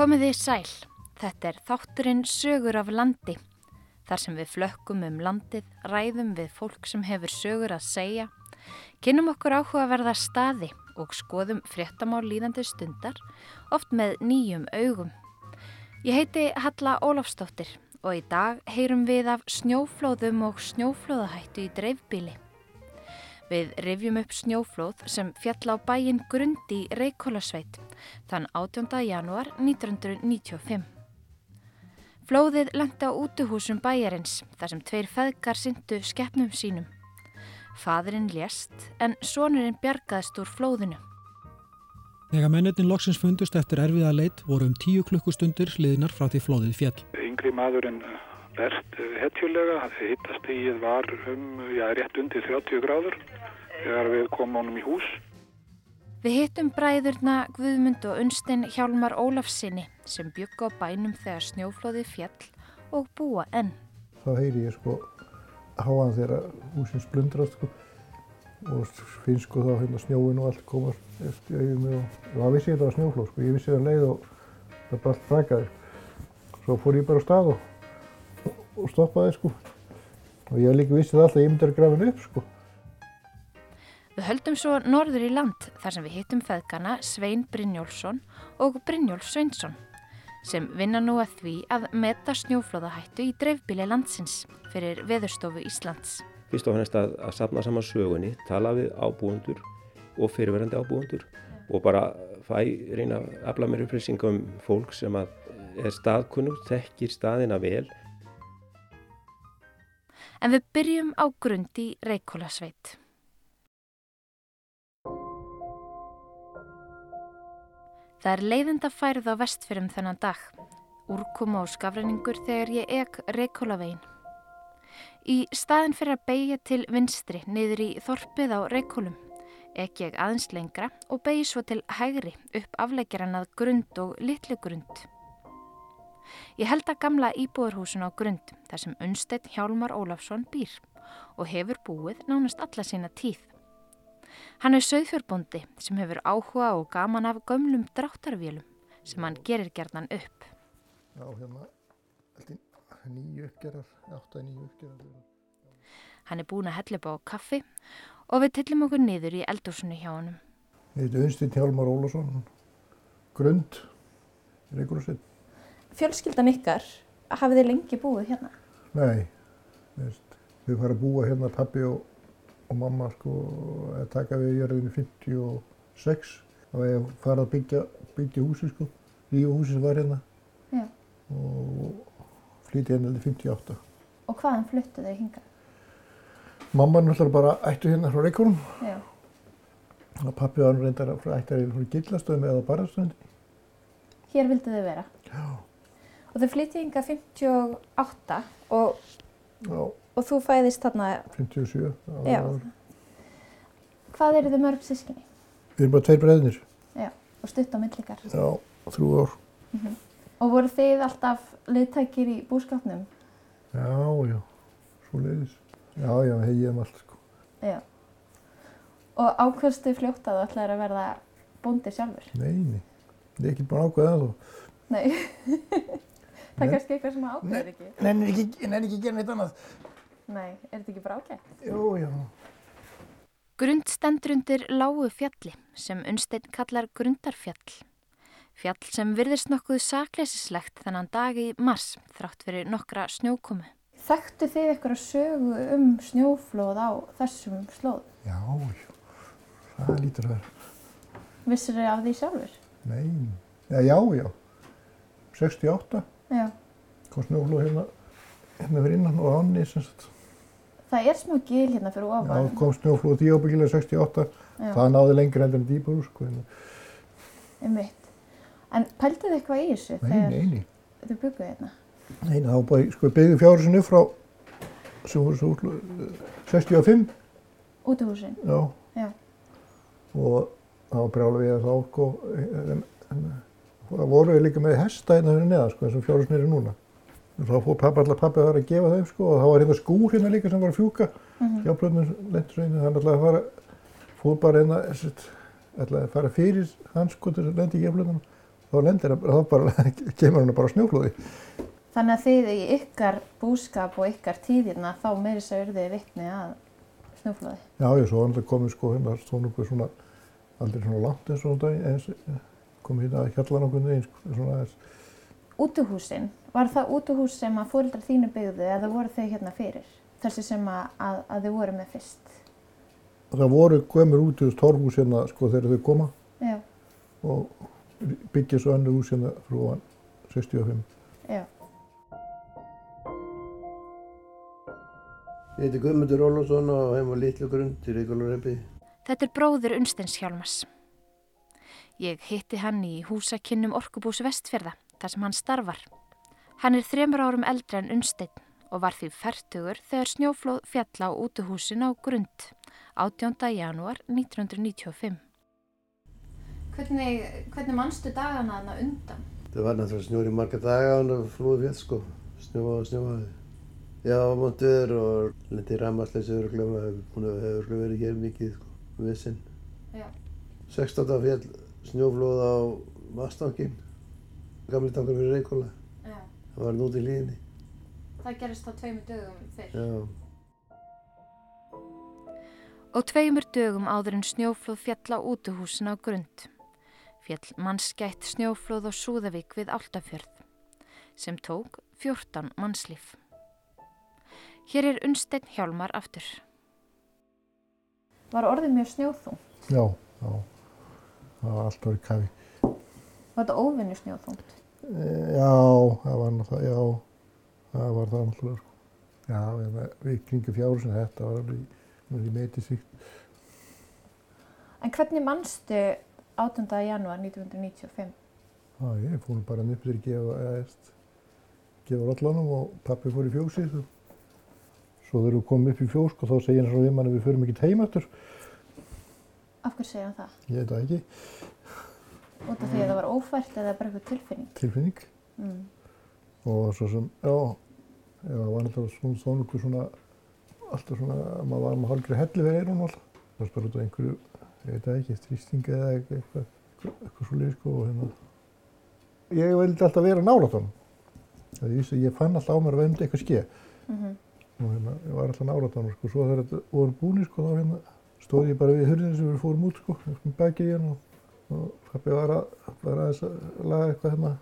Komið þið sæl. Þetta er þátturinn sögur af landi. Þar sem við flökkum um landið, ræðum við fólk sem hefur sögur að segja, kynum okkur áhugaverða staði og skoðum fréttamál líðandi stundar, oft með nýjum augum. Ég heiti Halla Ólafstóttir og í dag heyrum við af snjóflóðum og snjóflóðahættu í dreifbíli. Við rifjum upp snjóflóð sem fjall á bæin Grundi í Reykjólasveit þann 18. janúar 1995. Flóðið lendi á útuhúsum bæjarins þar sem tveir feðgar syndu skeppnum sínum. Fadurinn lést en sonurinn bjargaðist úr flóðinu. Þegar mennetin loksins fundust eftir erfiða leit voru um tíu klukkustundir sliðinar frá því flóðið fjall. Yngri maðurinn verðt hetjulega, hittastíð var um, já, rétt undir 30 gráður þegar við komum honum í hús. Við hittum bræðurna Guðmund og Unstein Hjálmar Ólafsinni sem bygg á bænum þegar snjóflóði fjall og búa enn. Þá heyri ég sko háan þegar húsins blundrast sko og finnst sko þá hérna snjóin og allt komast eftir auðvum og það vissi ég þetta var snjóflóð sko, ég vissi það leið og það bara allt frakaði. Svo fór ég bara á stað og, og stoppaði sko og ég líka vissi það alltaf að ég myndi að grafa henni upp sko. Við höldum svo norður í land þar sem við hittum feðgana Svein Brynjólfsson og Brynjólf Sveinsson sem vinna nú að því að meta snjóflóðahættu í dreifbíli landsins fyrir Veðurstofu Íslands. Fyrst og hannest að, að sapna saman sögunni, tala við ábúendur og fyrirverandi ábúendur og bara fæ reyna að afla mér upplýsingum um fólk sem að er staðkunnur, þekkir staðina vel. En við byrjum á grund í Reykjólasveit. Það er leiðinda færið á vestfyrum þennan dag, úrkoma og skafræningur þegar ég ek Reykjólavegin. Í staðin fyrir að beigja til vinstri niður í þorpið á Reykjólum, ek ég aðeins lengra og beigi svo til hægri upp afleggjaran að grund og litlu grund. Ég held að gamla íbúðarhúsun á grund þar sem Unstedt Hjálmar Ólafsson býr og hefur búið nánast alla sína tíð. Hann er söðfjörbóndi sem hefur áhuga og gaman af gömlum dráttarvélum sem hann gerir gerðan upp. Já, hérna, nýju uppgerðar, átta nýju uppgerðar. Hann er búin að hella upp á kaffi og við tillum okkur niður í eldúsinu hjá honum. Ég heiti Unstinn Hjálmar Ólafsson, grund, Reykjólfsveit. Fjölskyldan ykkar, hafið þið lengi búið hérna? Nei, við farum að búa hérna pappi og og mamma sko að taka við jörðinu 56 þá var ég fara að byggja, byggja húsi sko lífa húsi sem var hérna Já. og flytja hérna til 58 Og hvaðan fluttu þau hinga? Mamma náttúrulega bara ættu hérna frá Reykjólum og pappi var reyndar frá ættar frá Gillastöðum eða Barðarstöðum Hér vildu þau vera? Já. Og þau flytja hinga 58 og, Já, og þú fæðist þarna, 57 Já. hvað eru þau mörg sískinni? Við erum bara tveir breðnir Og stutt á millikar? Já, þrjú ár Og voru þið alltaf liðtækir í búskapnum? Já, já, svo leiðis Já, já, hegið um allt sko Já. Og ákvæmstu fljótt að þú ætlaðir að verða bóndi sjálfur? Nei, nei, ég er ekki búin að ákveða það þó Nei. það er Nei. kannski eitthvað sem ákveður ekki? Nenni ekki, nenni ekki að gera neitt annað Nei, er þetta ekki bara ákveð? Jú, já Grund stendur undir lágu fjalli sem Unsteinn kallar Grundarfjall. Fjall sem virðist nokkuð sakleisislegt þennan dag í mars þrátt fyrir nokkra snjókomu. Þekktu þið eitthvað sögu um snjóflóð á þessum slóð? Já, já, það lítur að vera. Vissir þið af því sjálfur? Nei, já, já, já. 68 Já. Kom snjóflóð hérna, hérna fyrir innan og sagt. Það er smá gil hérna fyrir Já, ofan. kom snjóflóð díóbyggilega 68, Já. það náði lengur enn dýbúr, sko. En, Einmitt. En pældu þið eitthvað í þessu nei, þegar nei, nei, þið bygguðu hérna? nei, þá bara, sko, upp frá, svo, útl- 65, Útihúsin? já. Já. Og þá brjála við að þá, sko, en, en, það voru við líka með hesta hérna fyrir neðan, sko, eins og fjáru sinni eru núna. Og þá fór pappa allar pappi að fara að gefa þeim, sko, og þá var hérna skúr hérna líka sem var að fjúka. Hjá plötnum lendursveinu, hann ætlaði að fara, fór bara hérna, ætlaði að fara fyrir hans sko til að lendi í geflunum þá lendir það, þá bara, kemur hann bara snjóflóði. Þannig að þið í ykkar búskap og ykkar tíðirna þá meiri sér urðið vitni að snjóflóði. Já, ég svo hann komið sko hérna, svona, aldrei svona langt eins og þetta, eins, komið hérna að hjalla nokkuð eins, svona aðeins. Útuhúsin, var það útuhús sem að fóreldrar þínu byggðu eða voru þau hérna fyrir? Þessi sem að, að, að þau voru með fyrst? Það voru gömur út í torfhús hérna sko þegar þau koma Já, og byggja svo annu hús hérna frá hann 65. já. Ég heiti Guðmundur Ólafsson og heim á Litlu grund í Reykjavík. Þetta er bróður Unstens Hjálmars. Ég hitti hann í húsakinnum Orkubús Vestfjörða, þar sem hann starfar. Hann er þremur árum eldri en Unstein og var því færtugur þegar snjóflóð fjalla á útuhúsin á grund 18. janúar 1995. Hvernig, hvernig mannstu dagana þarna undan? Það var náttúrulega snjór í marga daga og hann flúði fjall sko. Snjófaði og snjófaði. Já, montuður og lendi í rammarsleysi öruglega. Hún hefur öruglega verið hér mikið sko, vissinn. Já. 16. fjall snjóflóð á Vastankin. Gamli tankar fyrir Reykjóla. Já. Það var núti í hlýðinni. Það gerist þá tveimur dögum fyrr. Já. Og tveimur dögum áður en snjóflóð fjalla á útuhúsin á grund. Fjall mannskætt snjóflóð á Súðavík við Áltafjörð sem tók 14 mannslíf. Hér er Unstein Hjálmar aftur. Var orðið mjög snjóþung? Já, já, það var allt orðið kafi. Var þetta óvinni snjóþungt? E, já, það var náttúrulega, já, það var það náttúrulega sko. Já, eða við kringum fjárhúsin, þetta var alveg, alveg meiti síkt. En hvernig mannstu 18. janúar 1995? Já, ég fór bara niður að gefa, eða, eftir, gefa rollanum og pappi fór í fjósið. Svo þegar við komum upp í fjós, sko, þá segir hann svo við mann að við förum ekkert heim eftir. Af hverju segja hann það? Ég veit það ekki, Út af því að það var ófært eða bara eitthvað tilfinning? tilfinning. Mm. Og svo sem, já, það var alltaf svona, svona, svona, svona, alltaf svona, maður var með hálfri helli fyrir eyrun alltaf. Það var bara út af einhverju, ég veit það ekki, þrýsting eða eitthvað, eitthvað, eitthvað, eitthvað svo leið, sko, og hérna. Ég vildi alltaf vera nálægt honum. Það ég vissi, ég fann alltaf á mér að veimdi eitthvað ske. Mm Og hérna, ég var alltaf nálægt honum, sko. Svo þegar þetta voru búinir, sko, þá hérna, stóð ég bara við hurðinu sem við fórum út, sko, með baki í hann og, pappi var að, var aðeins að laga eitthvað hérna,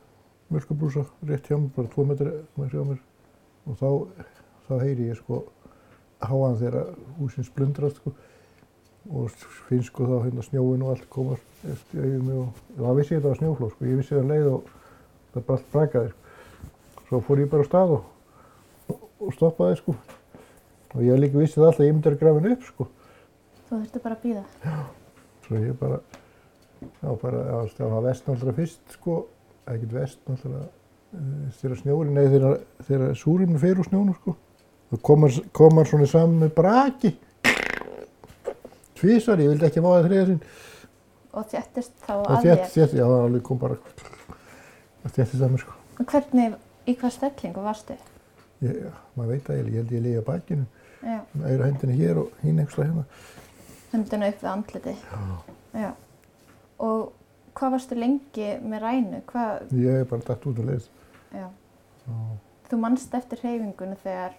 mjölkubrúsa, rétt hjá mér, bara tvo metri með hjá mér. Og þá, þá heyri ég, sko, háan þegar húsin splundrast, sko, og finn sko þá hérna snjóin og allt komast eftir auðvitað mig og þá vissi ég þetta var snjóflóð, sko, ég vissi það um leið og það bara allt brakaði, sko. Svo fór ég bara á stað og, og stoppaði, sko. Og ég líka vissi það alltaf að ég myndi að grafa henni upp, sko. Þú þurfti bara að býða. Svo ég bara, já bara, já það var vest náttúrulega fyrst sko, ekkert vest náttúrulega uh, þegar snjóri, nei þegar, þegar súrumni fer úr snjónu sko. Það kom hann- svona saman með braki. Tvísvar, ég vildi ekki máða þriða sinn. Og þjættist þá Og að þér. þétt, já það alveg kom bara, það þéttist að mér sko. En Hvernig, í hvað stellingu varstu? Ég, já, maður veit það, ég held ég liði á bakinu, Já. eira hendinni hér og hinn einhverstað hérna. Hendina upp við andliti. Já. Já. Og hvað varstu lengi með rænu? Hvað, Ég er bara dætt út og já. Já. Þú mannst eftir hreyfingunni þegar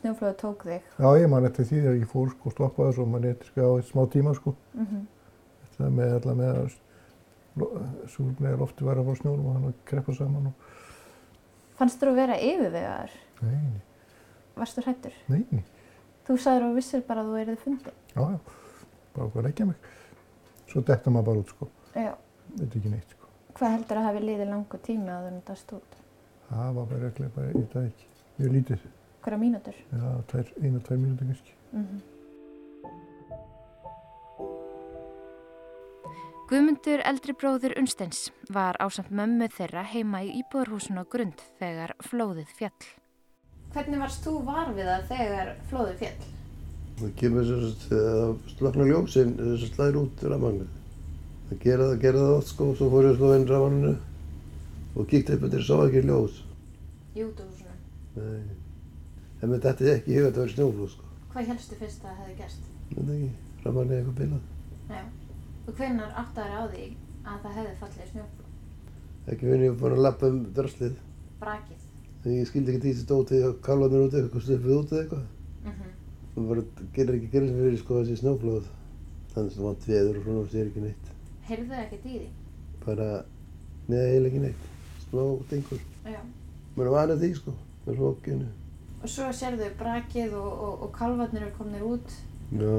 snjóflóðu tók þig. Já, ég man eftir því þegar ég fór sko stoppaði svo mann eftir sko á eitt smá tíma sko. Mm Það með allar með að súrnega lofti var að fá snjónum og hann að kreppa saman og Fannst þú vera yfirvegaður? nei, nei, Varstu hrættur? nei, nei, Þú sagður og vissir bara að þú erið fundin. já, já, bara okkur að leggja mig. Svo detta maður bara út sko, Já. þetta er ekki neitt sko. Hvað heldur að hafi liðið langu tími að þú notast út? Það var bara ekki, bara, ég það ekki, mjög lítið, Hverja mínútur? já, tvær, eina, tvær mínútur kannski. Mm Guðmundur eldri bróður Unsteins var ásamt mömmu þeirra heima í íbúðarhúsun á grund þegar flóðið fjall. Hvernig varst þú var við það þegar flóðið fjall? Það kemur sagt, þegar slokna ljósin, þess að slæðir út rafmagnið. Það gera það, gera það oft sko, svo fór ég að slá inn rafmagninu og kíkti upp eftir, sá ekki ljós. Í útúhúsinu. Nei. En þetta er ekki í huga að þetta verið snjóflóð sko. Hvað helstu fyrst að það hefði gerst? Þetta ekki, rafmagnið er eitthvað bilað. Já. Og hvernar áttaður á því að það hefði fallið snjóflóð? Ekki finn ég búin að lappa um drastlið. Brakið. En ég skildi ekki og. Það bara gerir ekki gerðin fyrir sko þessi snjóflóð. Þannig sem vant veður og svona og sér ekki neitt. Heyrðu þau ekkert í því? Bara, neða eiginlega ekki neitt. Smá dengur. Já. Mér er vanið því sko, með svokinu. Og svo sérðu brakið og, og, og kalvarnir eru komnir út Já,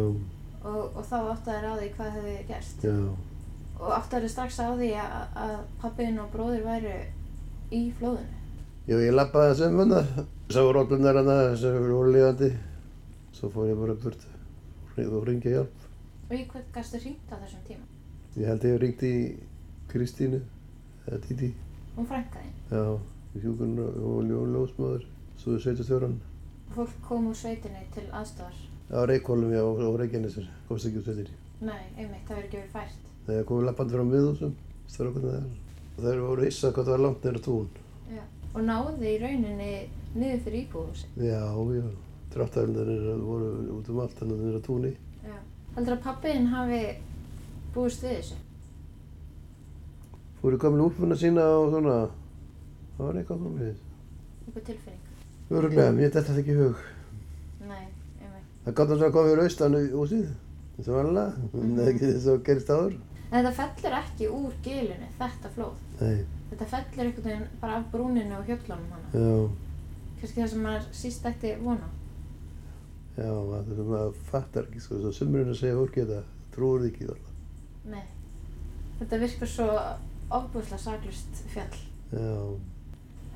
og, og þá áttaður á því hvað hefði gerst. já. Og áttaður strax á því að, að pappin og bróðir væru í flóðinu. Jú, ég lappaði þessum hana. Sá rótlunar hana sem voru lífandi. Svo fór ég bara burt og ringja hjálp. Og í hvern gæstu hringt á þessum tíma? Ég held ég hef ringt í Kristínu, eða Titi. Hún frænkaði. Já, í hjúkurinn og ljó- ljósmóður. Svo er sveitastjóran. Fólk kom úr sveitinni til aðstofar. á Reykjólum já, og Reykjanesur, komst ekki úr sveitinni. Nei, einmitt, það verður ekki verið fært. Þegar ég komið lappandi frá miðhúsum, strákarnir þar. Og þeir voru hissa hvað það var langt neyra tún. Já. Og náði í rauninni niður fyrir íbúðhúsi. Já, já, dráttælindarnir voru út um allt þannig að neyra túnni. Já. Heldur að pappiðinn hafi búist við þessu? Fóru gamlu úlpuna sína og svona, það var eitthvað mig. Eitthvað tilfinning? Öruglega, mér dætti þetta ekki í hug. Nei, einmitt. Það gátt að koma fyrir austan í húsið, eins og vanlega, en það er ekki þess að gerist áður. En þetta fellur ekki úr gilinu, þetta flóð. Nei, Þetta fellur einhvern veginn bara af brúninu og hjöllunum hana. já, Kannski það sem maður síst ætti vona. Já, það er sem maður fattar ekki, sko, svo sumurinn að segja fólki þetta, trúur því ekki þarna. Nei. Þetta virkar svo ofbúðslega saklust fjall. Já,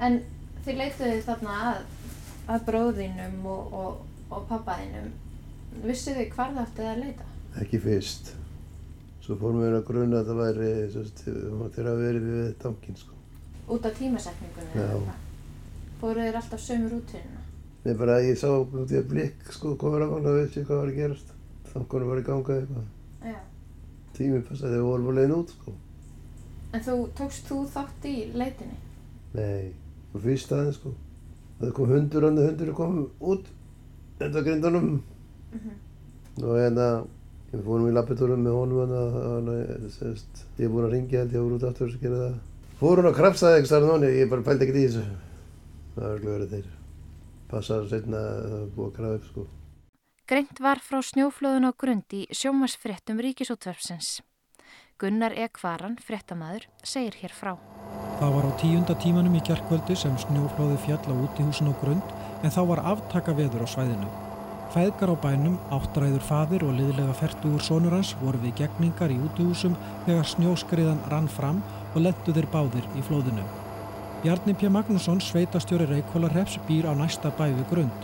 En þið leituðu þarna að, að bróðinum og, og, og pappaðinum. Vissu þið hvar það áttið að leita? ekki fyrst. Svo fórum við að gruna að það væri, svo þegar að verið við tankinn, sko. Út af tímasetningunni? Já. Fóruð þér alltaf sömu rútunina? Nei, bara ég sá út í að blikk, sko, komur á hann og veist ég hvað var að gerast. Þannig var í ganga eitthvað. Já. Tíminn passaði þegar við vorum að leiðin út, sko. En þú, tókst þú þátt í leitinni? Nei, og fyrst aðeins, sko. Það kom hundur, hann hundur kom út, enda grindunum. Mhm. Og hérna, við fórum í lappetúrum með honum hann, hann, sérst, ég er búinn að ringja held ég voru út aftur að gera það. Fórum að krafsaði eitthvað starf náni, ég bara pældi ekkert í þessu. Það var örgulega verið þeir. Passar setna að það var búið að grafa upp, sko. Greint var frá snjóflóðun á grund í sjómasfréttum ríkisútverfsins. Gunnar E. Kvaran, fréttamaður, segir hér frá. Það var á tíunda tímanum í kjarkvöldi sem snjóflóði fjall á útihúsin á grund en þá var aftaka veður á svæðinu. Fæðgar á bænum, áttræður fadir og liðlega fertugur sonur hans voru við gegningar í útihúsum þegar snjóskriðan rann fram og lettu þeir báðir í flóðinu. Bjarni P. Magnússon, sveitastjóri Reykjólarreps, býr á næsta bæ við grund.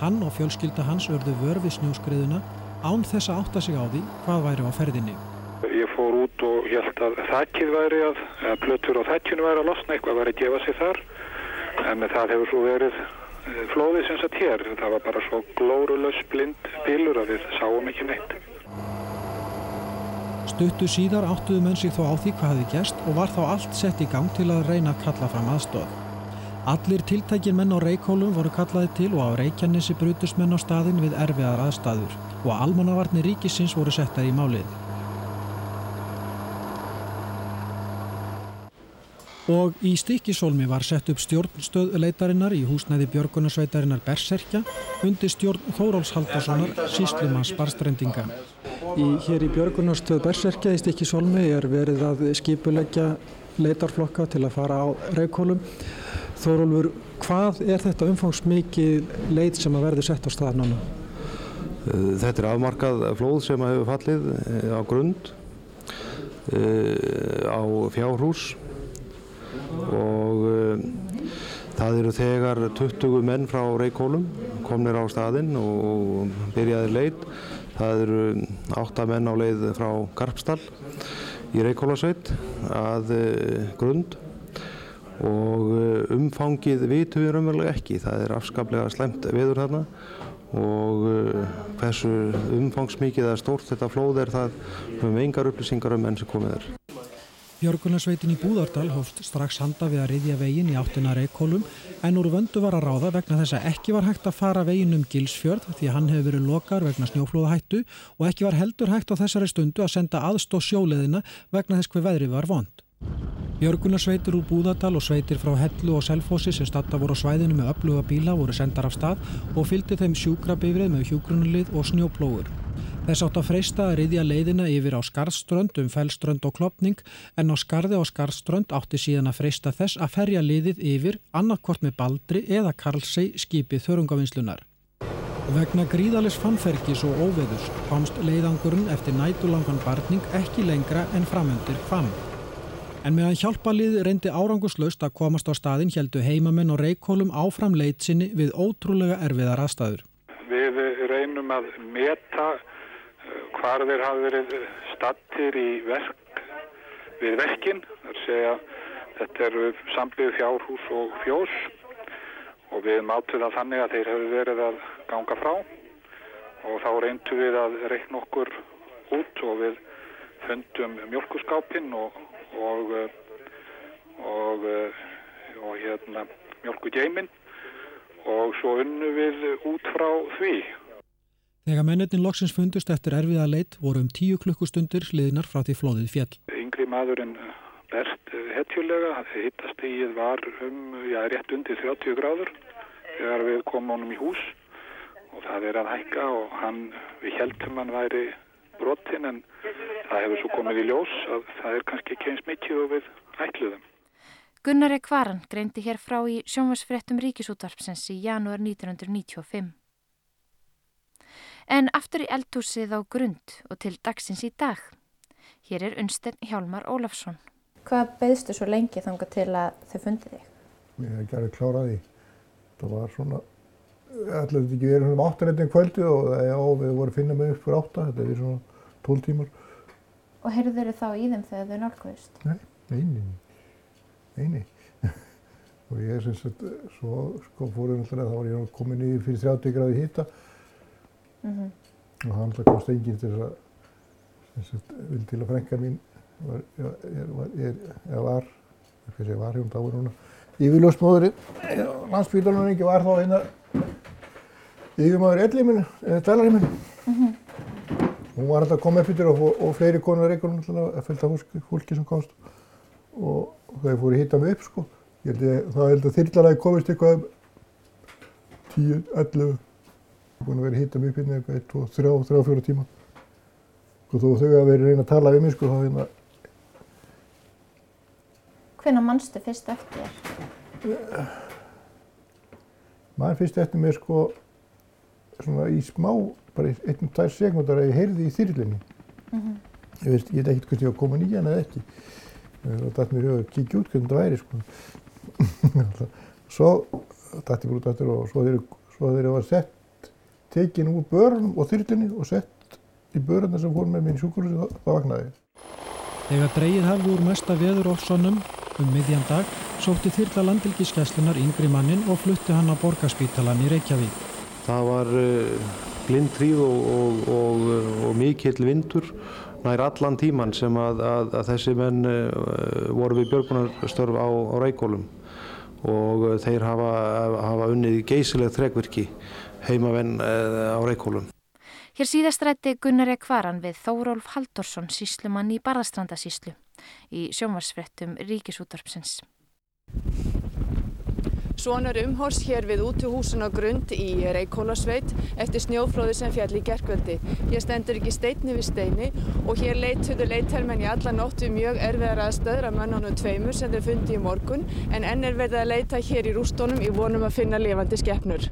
Hann og fjölskylda hans örðu vör við snjóskriðuna án þess að átta sig á því hvað væri á ferðinni. Ég fór út og held að þakkið væri að, eða plötur á þakkinu væri að losna, eitthvað væri að gefa sig þar. En það hefur svo verið eh, flóðið sem sagt hér. Það var bara svo glórulaus blind bílur að við sáum ekki neitt. Stuttu síðar áttuðu menn sig þó á því hvað hefði gerst og var þá allt sett í gang til að reyna að kalla fram aðstóð. Allir tiltækin menn á Reykjólum voru kallaði til og á Reykjanesi brutust menn á staðin við erfiðar aðstæður og almannavarnir ríkisins voru settar í málið. Og í Stikkisólmi var sett upp stjórnstöð leitarinnar í húsnæði Björgunarsveitarinnar Berserkja undir stjórn Þóráls Haldarssonar, síslumans barstrendinga. Í, hér í Björgunarstöð Berserkja í Stikkisólmi er verið að skipuleggja leitarflokka til að fara á Reykjólum. Þórólfur, hvað er þetta umfangsmikið leit sem að verði sett á stað núna? Þetta er afmarkað flóð sem hefur fallið eh, á grund eh, á fjárhús og uh, það eru þegar 20 menn frá Reykjólum komnir á staðinn og byrjaði leit. Það eru 8 menn á leið frá Garpstall í Reykjólasveit að uh, grund og uh, umfangið vitum við raunverulega ekki. Það er afskaplega slemt veður þarna og hversu umfangsmikið eða stórt þetta flóð er það við höfum engar upplýsingar um enn sem komið er. Björgunarsveitin í Búðardal hófst strax handa við að riðja veginn í áttina Reykjólum en úr vöndu var að ráða vegna þess að ekki var hægt að fara veginn um Gilsfjörð því hann hefur verið lokar vegna snjóflóðahættu og ekki var heldur hægt á þessari stundu að senda aðstóð sjóleðina vegna þess hver veðri var vond. Björgunarsveitir úr Búðardal og sveitir frá Hellu og Selfossi sem statta voru á svæðinu með öfluga bíla voru sendar af stað og fylgdi þeim sjúkrabifrið með hjúgrunulið og snjóplógur. Þess átt að freysta að riðja leiðina yfir á Skarðströnd um Fellströnd og Klopning en á Skarði á Skarðströnd átti síðan að freysta þess að ferja liðið yfir annarkvort með Baldri eða Karlsei skipið þörungavinslunar. Vegna gríðalis fannfergis og óveðus komst leiðangurinn eftir nætulangan barning ekki lengra en framöndir fann. En meðan hjálpalið reyndi áranguslaust að komast á staðin heldu heimamenn og reykólum áfram leit sinni við ótrúlega erfiðar aðstæður. Við reynum að meta hvar þeir hafi verið stattir í verk við verkin. Segja, þetta eru samlið fjárhús og fjós og við mátum það þannig að þeir hefur verið að ganga frá og þá reyndum við að reikna okkur út og við fundum mjölkuskápinn og, og, og, og hérna mjölkugeiminn og svo unnu við út frá því. Þegar mennetin loksins fundust eftir erfiða leit voru um tíu klukkustundir hliðinar frá því flóðið fjall. Yngri maðurinn berst hetjulega, hittastíð var um, já, rétt undir 30 gráður þegar við komum honum í hús og það er að hækka og hann, við heldum hann væri brotinn en það hefur svo komið í ljós að það er kannski ekki eins mikið og við ætluðum. Gunnar E. Kvaran greindi hér frá í sjónvarsfrettum ríkisútvarpsins í janúar 1995. En aftur í eldhúsið á grund og til dagsins í dag. Hér er Unsten Hjálmar Ólafsson. Hvað beðstu svo lengi þanga til að þau fundið þig? Ég hef ekki alveg klárað því. Það var svona, allir þetta ekki verið um áttanettin kvöldu og já, við vorum að finna mig upp fyrir átta, þetta er svona tól tímar. Og heyrðu þau þá í þeim þegar þau nálgóðist? Nei, neini, neini. og ég sem sagt, svo sko fórum alltaf, þá var ég komin í fyrir 30 gráði hýta mm -hmm. og hann alltaf komst enginn til þess að, sem sagt, vil til að frænka mín var, er, er, er, var, hvað sé, var hún dáið núna, yfirljósmóðurinn, landsbítalunum ekki var þá hérna yfirmaður ellíminu, eða dælaríminu. Mm -hmm. Hún var alltaf að koma upp yfir og, og fleiri konar reikur alltaf að fylgta fólki sem komst og þau fóru að hitta mig upp sko. Ég held að það held að þyrrlaræði komist eitthvað um 10, 11, búin að vera mig upp hérna eitthvað 1, 2, 3, 3, 4 tíma. Og þó þau að vera reyna að tala við mig sko þá hérna. Hvenna mannstu fyrst eftir þér? Mann fyrst eftir mér sko svona í smá, bara í einn og tvær sekundar að ég heyrði í þyrlinni. Mm -hmm. Ég veist, ég veit ekkert hvort ég var komin í hana eða ekki. Það dætt mér að kíkja út hvernig það væri sko. svo dætt ég bara út eftir og svo þegar, ég var sett tekin úr börnum og þyrlinni og sett í börnuna sem fór með minn sjúkurhúsi, þá, þá vaknaði. Þegar dreigið hafði úr mesta veður ofsonnum um miðjan dag sótti þyrla landilgiskeslunar yngri mannin og flutti hann á borgarspítalan í Reykjavík. Það var uh, blindtríð og, og, og, og mikill vindur nær allan tíman sem að, að, að þessi menn uh, voru við björgunarstörf á, á Reykjólum og þeir hafa, hafa unnið geysilegt þrekvirki heimavenn á Reykjólum. Hér síðast rætti Gunnar Ekvaran við Þórólf Haldorsson, síslumann í Barðastrandasíslu í sjónvarsfrettum Ríkisútvarpsins. Svonar umhors hér við útuhúsun á grund í Reykjólasveit eftir snjóflóði sem fjall í gerkvöldi. Hér stendur ekki steitni við steini og hér leituðu leithelmenn í alla nótt við mjög erfiðar aðstöður af mönnunum tveimur sem þau fundi í morgun en enn er verið að leita hér í rústónum í vonum að finna lifandi skeppnur.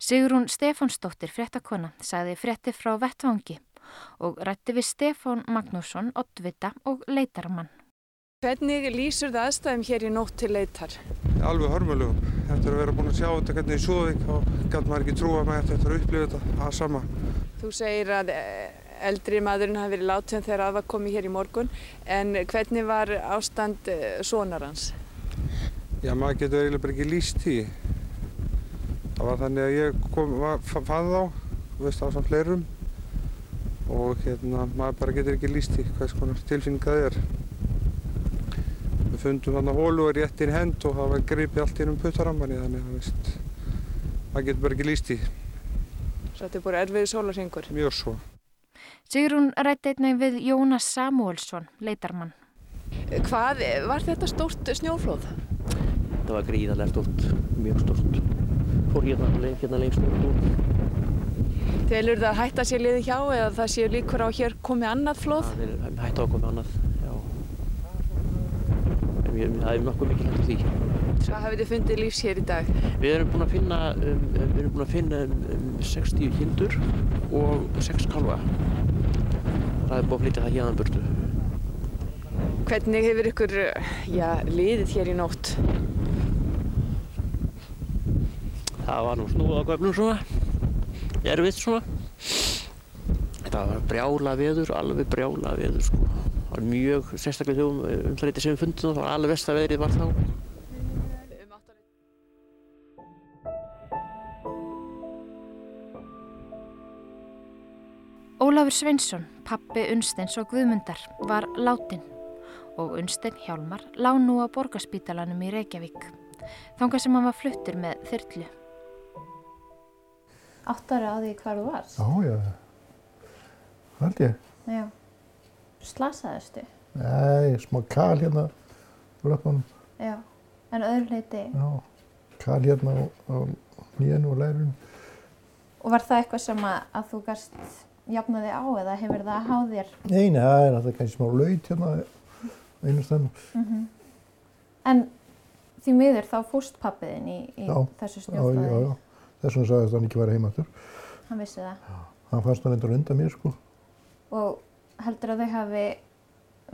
Sigrún Stefánsdóttir fréttakona sagði frétti frá vettvangi og rætti við Stefán Magnússon, Ottvita og leitaramann. Hvernig lýsur það aðstæðum hér í nótt til leitar? Alveg hörmulegum. Eftir að vera búin að sjá þetta hvernig í Súðvík þá gæti maður ekki trúa með þetta eftir að upplifa þetta að sama. Þú segir að eldri maðurinn hafi verið látum þegar aðvað komið hér í morgun en hvernig var ástand sonar hans? Já, maður getur eiginlega bara ekki lýst því. Það var þannig að ég kom, fann þá, veist á samt fleirum og hérna maður bara getur ekki lýst því hvers konar tilfinning það er. Við fundum þarna hólu og rétt inn hend og það var gripið allt inn um puttarammanni þannig að veist, maður getur bara ekki lýst því. Svo þetta er bara erfiði sólarhingur? Mjög svo. Sigrún rætti einnig við Jónas Samuelsson, leitarmann. Hvað var þetta stórt snjóflóð? Þetta var gríðarlega stórt, mjög stórt. Fór hérna, hérna lengst út. Telur það að hætta sér liði hjá eða það séu líkur á hér komið annað flóð? Það er hætta á að komið annað, já. En það er nokkuð mikið hægt á því. Hvað hafið þið fundið lífs hér í dag? Við erum búin að finna, um, við erum búin að finna um, um 60 hindur og 6 kalva. Það er búin að flytja það hérna burtu. Hvernig hefur ykkur já, liðið hér í nótt? Það var nú snúð á göfnum svona, erfitt svona. Þetta var brjála veður, alveg brjála veður sko. Það var mjög sérstaklega þjóðum um það reytið sem við fundum það var alveg versta veðrið var þá. Ólafur Sveinsson, pappi Unsteins og Guðmundar, var látin og Unstein Hjálmar lá nú á borgarspítalanum í Reykjavík, þángar sem hann var fluttur með þyrlu. Átt ára á því hvar þú varst? Já, já, held ég. Já. Slasaðistu? Nei, smá kal hérna á löpunum. Já, en öðru leiti? Já, kal hérna á, á nýjanu og lærunum. Og var það eitthvað sem að, að þú gæst jafnaði á eða hefur það háð þér? Nei, nei, það er alltaf kannski smá laut hérna einu stafnum. Mm -hmm. En því miður þá fúst pappiðin í, í þessu snjóflæði? Já, já, já. Þess vegna sagðist hann ekki vera heimaftur. Hann vissi það? Já. Hann fannst hann endur undan mér, sko. Og heldur að þau hafi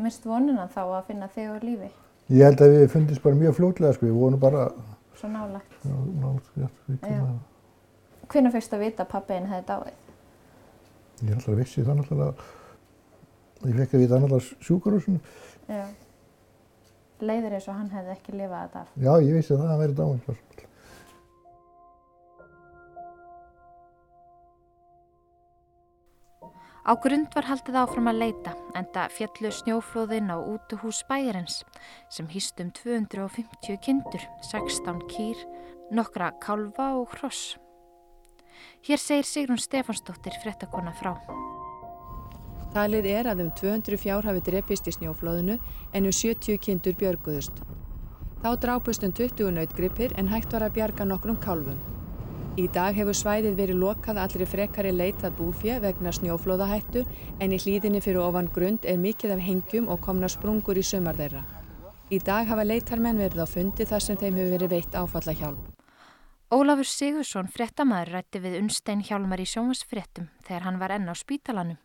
mist vonuna þá að finna þig á lífi? Ég held að við fundist bara mjög fljótlega, sko. Við vonum bara... Svo nálagt? Já, nálagt, já. já. Hvernig fyrst að vita að pappiðin hefði dáið? Ég alltaf vissi það náttúrulega, ég fekk að vita náttúrulega sjúkurhúsinu. Já. Leiðir eins og hann hefði ekki lifað þetta af? Já, ég vissi það að hann verið dáin. Á grund var haldið áfram að leita enda fjallu snjóflóðinn á útuhús bæjarins sem hýst um 250 kindur, 16 kýr, nokkra kálfa og hross. Hér segir Sigrun Stefansdóttir frettakona frá. Talið er að um 200 fjár hafi drepist í snjóflóðinu en um 70 kindur björguðust. Þá drápust um 20 nautgripir en hægt var að bjarga nokkrum kálfum. Í dag hefur svæðið verið lokað allri frekari leitað búfjö vegna snjóflóðahættu en í hlýðinni fyrir ofan grund er mikið af hengjum og komna sprungur í sumar þeirra. Í dag hafa leitarmenn verið á fundi þar sem þeim hefur verið veitt áfalla hjálp. Ólafur Sigursson, fréttamaður, rætti við Unstein Hjálmar í sjónvarsfréttum þegar hann var enn á spítalanum.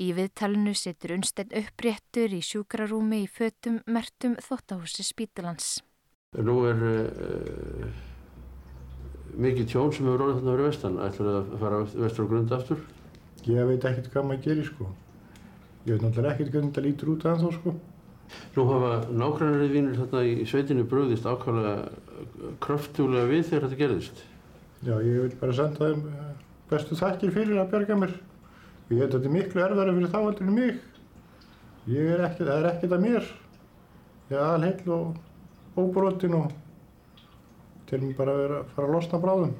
Í viðtalinu situr Unstein uppréttur í sjúkrarúmi í fötum mertum þóttahúsi spítalans. Nú er uh, mikið tjón sem hefur orðið þarna verið vestan. Ætlar það að fara vestur á grund aftur? Ég veit ekkert hvað maður gerir sko. Ég veit náttúrulega ekkert hvernig þetta lítur út aðeins þá sko. Nú hafa nágrannarið vínir þarna í sveitinu bröðist ákvæmlega kröftúlega við þegar þetta gerðist. Já, ég vil bara senda þeim bestu þakkir fyrir að bjarga mér. Ég veit að þetta er miklu erðara fyrir þá heldur en mig. Ég er ekki, það er ekkert að mér. Ég er alheil og óbrotin og til mér bara að vera að fara að losna bráðum.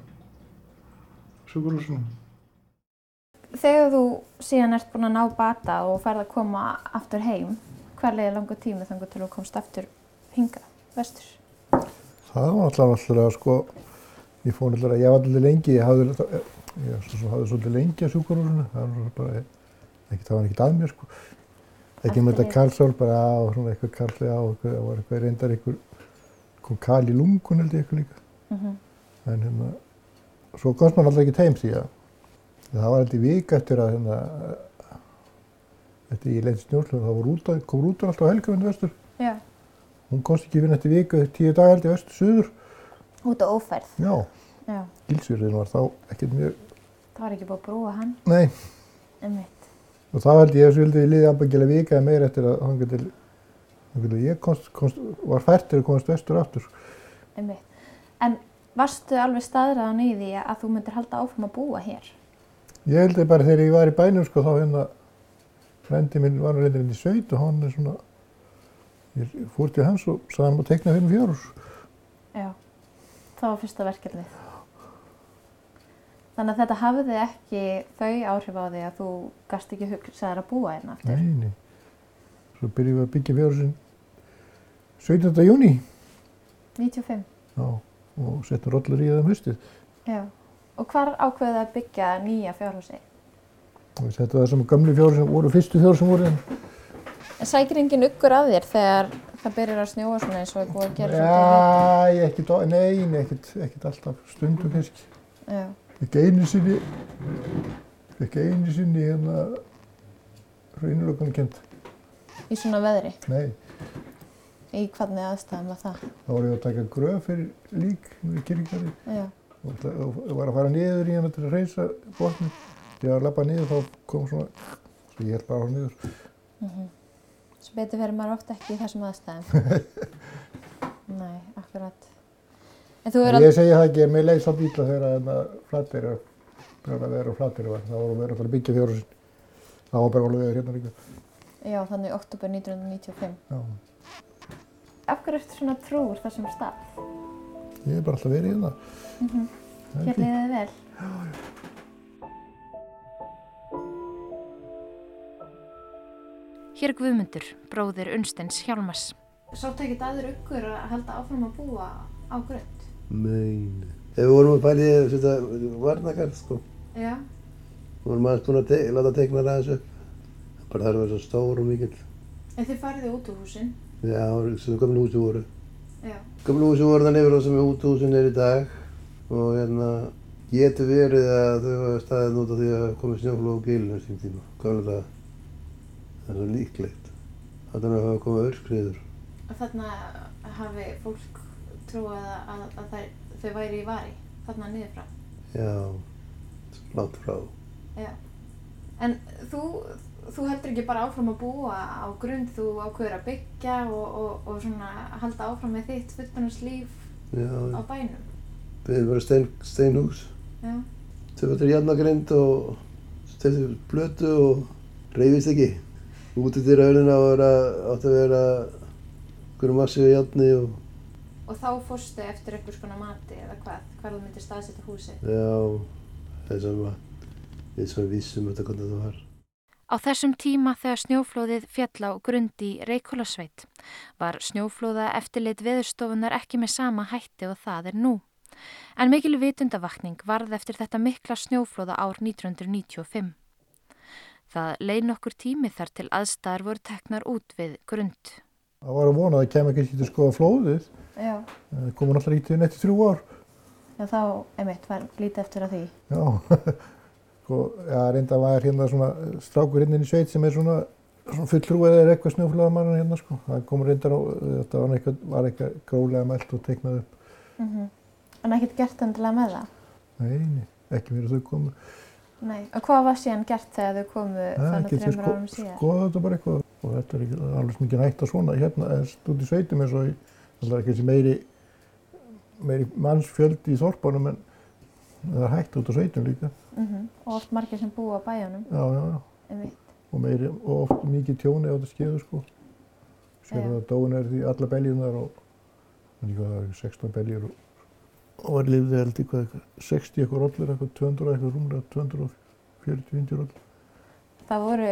Sjúkurhúsinu. Þegar þú síðan ert búin að ná bata og ferð að koma aftur heim, hver leiði langu tími þannig til þú komst aftur hinga, vestur? Það var alltaf alltaf sko, ég fór alltaf, ég var alltaf lengi, ég hafði, ég hafði svolítið lengi á sjúkurhúsinu, það var bara, ekki, það var ekkert að mér sko. Ekki með þetta kalsár, bara á, svona eitthvað kalli á, það var eitthvað reyndar eitthvað, kom kal í lungun held ég eitthvað líka. Mm -hmm. En hérna, svo komst maður alltaf ekki heim því að það var alltaf vika eftir að hérna, eftir ég leiði snjórnlega, það út, kom rútur alltaf á helgavindu vestur. Já. Hún komst ekki fyrir eftir viku, tíu dag held ég vestur, suður. Út á óferð? Já. Já. Gilsfjörðin var þá ekkert mjög... Það var ekki búið að brúa hann? Nei. Einmitt. Og þá held ég að ég liði vika eða meir eftir að ég komst, komst, var færtir að komast vestur aftur. Einmitt. En varstu alveg staðræðan í því að þú myndir halda áfram að búa hér? Ég held að bara þegar ég var í bænum sko þá hérna, frendi minn var reyndin í sveit og hann er svona, ég fór til hans og sagði hann að tekna fyrir fjárhús. Já, það var fyrsta verkefnið. Þannig að þetta hafiði ekki þau áhrif á því að þú gast ekki hugsaðar að búa hérna aftur? Nei, nei. Svo byrjum við að byggja fjárhúsin 17. júni 95? Já, og settum rollur í það um höstið. Já. Og hvar ákveðið að byggja nýja fjárhúsi? Þetta var það sem gamli fjárhúsin voru, fyrstu fjárhúsin voru en sækir enginn uggur að þér þegar það byrjar að snjóa svona eins og er búið að gera Já, ég ekkert, á- nei, nei, ekkert, ekkert alltaf, stundum kannski. Já. Ekki einu sinni, ekki einu sinni hérna raunilökunum kent. Í svona veðri? Nei, Í hvernig aðstæðum var það? þá var ég að taka gröf fyrir lík kirkjari Já. og það var að fara niður í hana til að reysa botni. Þegar ég var að lappa niður þá kom svona, svo ég held bara á niður. Mm Svo betur verður maður oft ekki í þessum aðstæðum. Nei, akkurat. En þú er Ég segi það ekki, mér leið samt ítla þegar brála veður og flatberi var. Það voru verið að fara að byggja fjárhúsin. Það var brála veður hérna líka. Já, þannig oktober 1995. Já. Af hverju ertu svona trúur þessum stað? Ég hef bara alltaf verið hérna. Mm -hmm. Það er Hér fínt. liðið þið vel? Hér er Guðmundur, bróðir Unstens Hjálmars. Sáttu ekkert aður ykkur að halda áfram að búa á grönd? Nein. Þegar við vorum að pæli að setja varnakarð, sko. Já. Við vorum aðeins búin að te láta teikna það upp. Bara það er vera svo stór og mikill. En þið farið út úr húsin? Já, gamlu húsi voru. Já. Gamlu húsi voru þannig yfir á sem útúsin er í dag. Og hérna, getur verið að þau hafa staðið út af því að komið snjóflóð og gilin þessum tíma. Gamla það. Það er svo líklegt. Þannig að hafa komið örskriður. Og þarna hafi fólk trúið að, að, að þær, þau væri í vari, þarna niður frá. Já, langt frá. Já. En þú, þú heldur ekki bara áfram að búa á grund, þú ákveður að byggja og, og, og svona halda áfram með þitt fullbjörnarslíf á bænum. við erum bara stein, steinhús. Þau var til jarnagrind og stefði blötu og reyfist ekki. Úti til raunina átti að vera einhverju massíu jarni og Og þá fórstu eftir einhvers konar mati eða hvað, hvað þú myndir staðsetja húsið. já, þess að við svona vissum þetta hvernig það var. Á þessum tíma þegar snjóflóðið fjall á grund í Reykjólasveit var snjóflóða eftirlit veðurstofunar ekki með sama hætti og það er nú. En mikil vitundavakning varð eftir þetta mikla snjóflóða ár 1995. Það leið nokkur tími þar til aðstæðar voru teknar út við grund. Það var að vona að það kemur ekki til að skoða flóðið. Já. Það komur náttúrulega ekki til netti þrjú ár. Já, þá, einmitt, var lítið eftir að því. Já, sko, já, reynda var hérna svona strákur hérna inn í sveit sem er svona, svona fulltrúið eða eitthvað snjóflóðamann hérna, sko. Það komur reyndar á, þetta var eitthvað, var eitthvað grólega mælt og teiknað upp. Mm En ekkert gert endilega með það? Nei, nei, ekki mér að þau komu. Nei. Og hvað var síðan gert þegar þau komu þannig til þreymur sko, árum síðan? skoða þetta bara eitthvað. Og þetta er ekki alveg mikið hægt að svona hérna, en út í sveitum eins og er ekki þessi meiri, meiri mannsfjöldi í þorpunum en það er hægt út á sveitum líka. Mm Og oft margir sem búa á bæjunum. Já, já, já. Og, meiri, og oft mikið tjóni á þetta skeðu sko. Sér að dóin er því alla beljunar og líka það er 16 beljur og, og var lifði held eitthvað, eitthvað 60 eitthvað rollur, eitthvað 200 eitthvað rúmlega 240-50 rollur. Það voru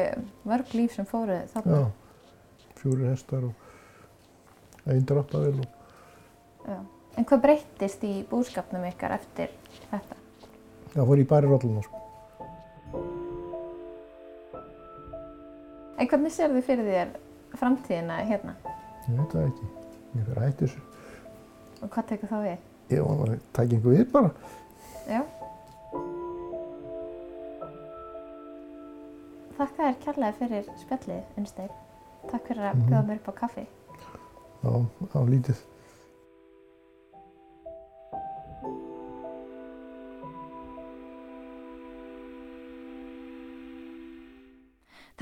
mörg líf sem fóru þarna. Já, fjórir hestar og einn dráttavel og Já. En hvað breyttist í búskapnum ykkar eftir þetta? Það fór í bæri rolluna sko. En hvernig sér þið fyrir þér framtíðina hérna? Ég veit það ekki, ég fyrir að hætti þessu. Og hvað tekur þá við? Ég var að taka einhver við bara. Já. Þakka þér kærlega fyrir spjallið, Unnsteinn. Takk fyrir að Mhm. bjóða mér upp á kaffi. Já, á lítið.